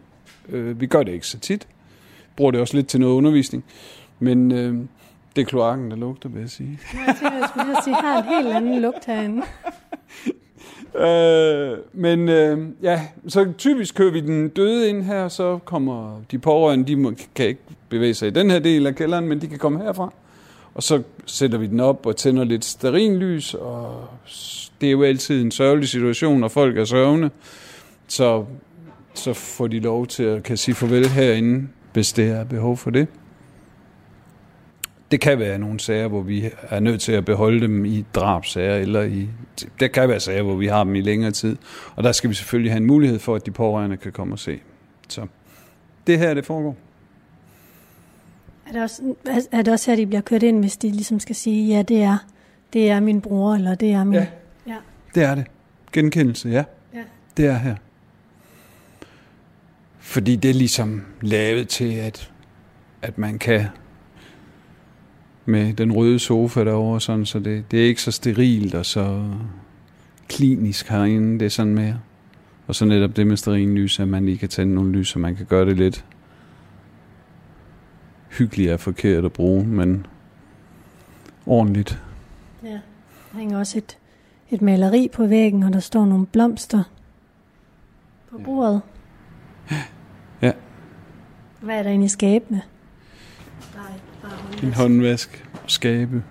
Øh, vi gør det ikke så tit. Bruger det også lidt til noget undervisning. Men øh, det er kloakken, der lugter, vil jeg sige. Jeg tænker, jeg skulle lige sige, har en helt anden lugt herinde øh, men øh, ja, så typisk kører vi den døde ind her, så kommer de pårørende, de må, kan ikke bevæge sig i den her del af kælderen, men de kan komme herfra. Og så sætter vi den op og tænder lidt sterinlys, og det er jo altid en sørgelig situation, når folk er sørgende. Så, så får de lov til at kan sige farvel herinde, hvis det er behov for det. Det kan være nogle sager, hvor vi er nødt til at beholde dem i drabsager, eller i, der kan være sager, hvor vi har dem i længere tid. Og der skal vi selvfølgelig have en mulighed for, at de pårørende kan komme og se. Så det her, det foregår. Er det, også, er det også her, de bliver kørt ind, hvis de ligesom skal sige, ja, det er, det er min bror, eller det er min... Ja, ja. det er det. Genkendelse, ja. ja. Det er her. Fordi det er ligesom lavet til, at, at man kan med den røde sofa derovre, sådan, så det, det er ikke så sterilt og så klinisk herinde, det er sådan mere. Og så netop det med lys, at man lige kan tænde nogle lys, så man kan gøre det lidt hyggeligt er forkert at bruge, men ordentligt. Ja, der hænger også et, et maleri på væggen, og der står nogle blomster på bordet. Ja. Hvad er der inde i skabene? En håndvask og skabe.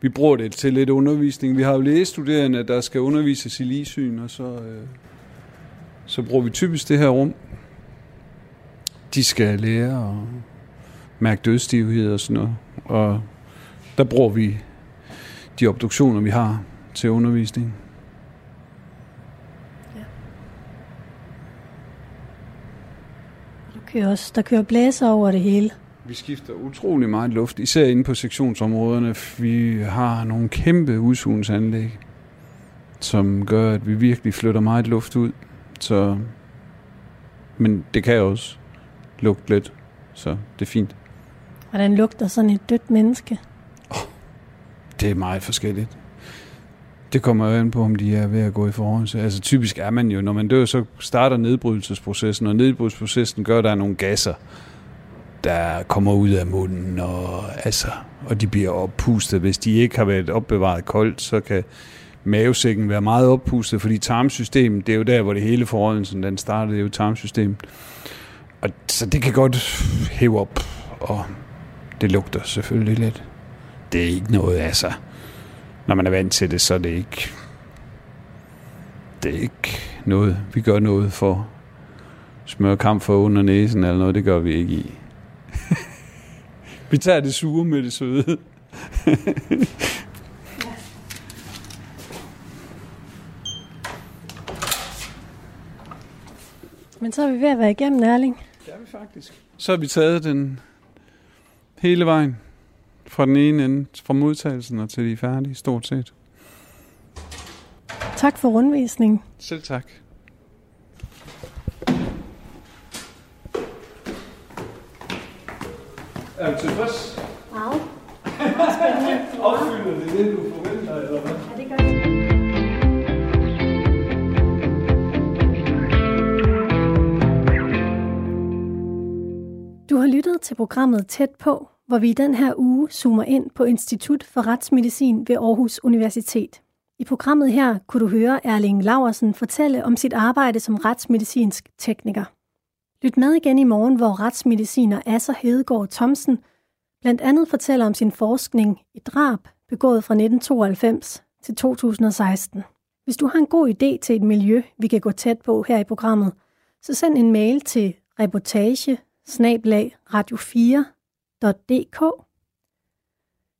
Vi bruger det til lidt undervisning. Vi har jo lægestuderende, der skal undervises i ligesyn, og så, øh, så bruger vi typisk det her rum. De skal lære og mærke dødstivhed og sådan noget. Og der bruger vi de obduktioner, vi har til undervisning. Ja. Der kører, også, der kører blæser over det hele. Vi skifter utrolig meget luft, især inde på sektionsområderne. Vi har nogle kæmpe udsugningsanlæg, som gør, at vi virkelig flytter meget luft ud. Så, men det kan også lugte lidt, så det er fint. Hvordan lugter sådan et dødt menneske? Oh, det er meget forskelligt. Det kommer jo an på, om de er ved at gå i forhold Altså typisk er man jo, når man dør, så starter nedbrydelsesprocessen, og nedbrydelsesprocessen gør, at der er nogle gasser, der kommer ud af munden, og, altså, og de bliver oppustet. Hvis de ikke har været opbevaret koldt, så kan mavesækken være meget oppustet, fordi tarmsystemet, det er jo der, hvor det hele forholdelsen, den startede, det er jo tarmsystemet. Og så det kan godt hæve op, og det lugter selvfølgelig lidt. Det er ikke noget, altså. Når man er vant til det, så er det ikke... Det er ikke noget, vi gør noget for smøre kamp for under næsen eller noget, det gør vi ikke i. *laughs* vi tager det sure med det søde. *laughs* Men så er vi ved at være igennem, Erling. Det er vi faktisk. Så har vi taget den hele vejen. Fra den ene ende, fra modtagelsen og til de er færdige, stort set. Tak for rundvisningen. Selv tak. Er du tilfreds? Meget. Opfylder det det, du forventer, eller hvad? Ja, det gør det. Du har lyttet til programmet Tæt på hvor vi i den her uge zoomer ind på Institut for Retsmedicin ved Aarhus Universitet. I programmet her kunne du høre Erling Laversen fortælle om sit arbejde som retsmedicinsk tekniker. Lyt med igen i morgen, hvor retsmediciner Asser Hedegaard Thomsen blandt andet fortæller om sin forskning i drab begået fra 1992 til 2016. Hvis du har en god idé til et miljø, vi kan gå tæt på her i programmet, så send en mail til reportage radio4.dk.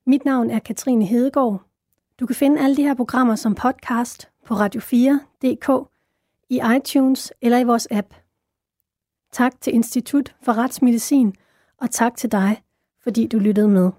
Mit navn er Katrine Hedegaard. Du kan finde alle de her programmer som podcast på radio4.dk, i iTunes eller i vores app. Tak til Institut for Retsmedicin, og tak til dig, fordi du lyttede med.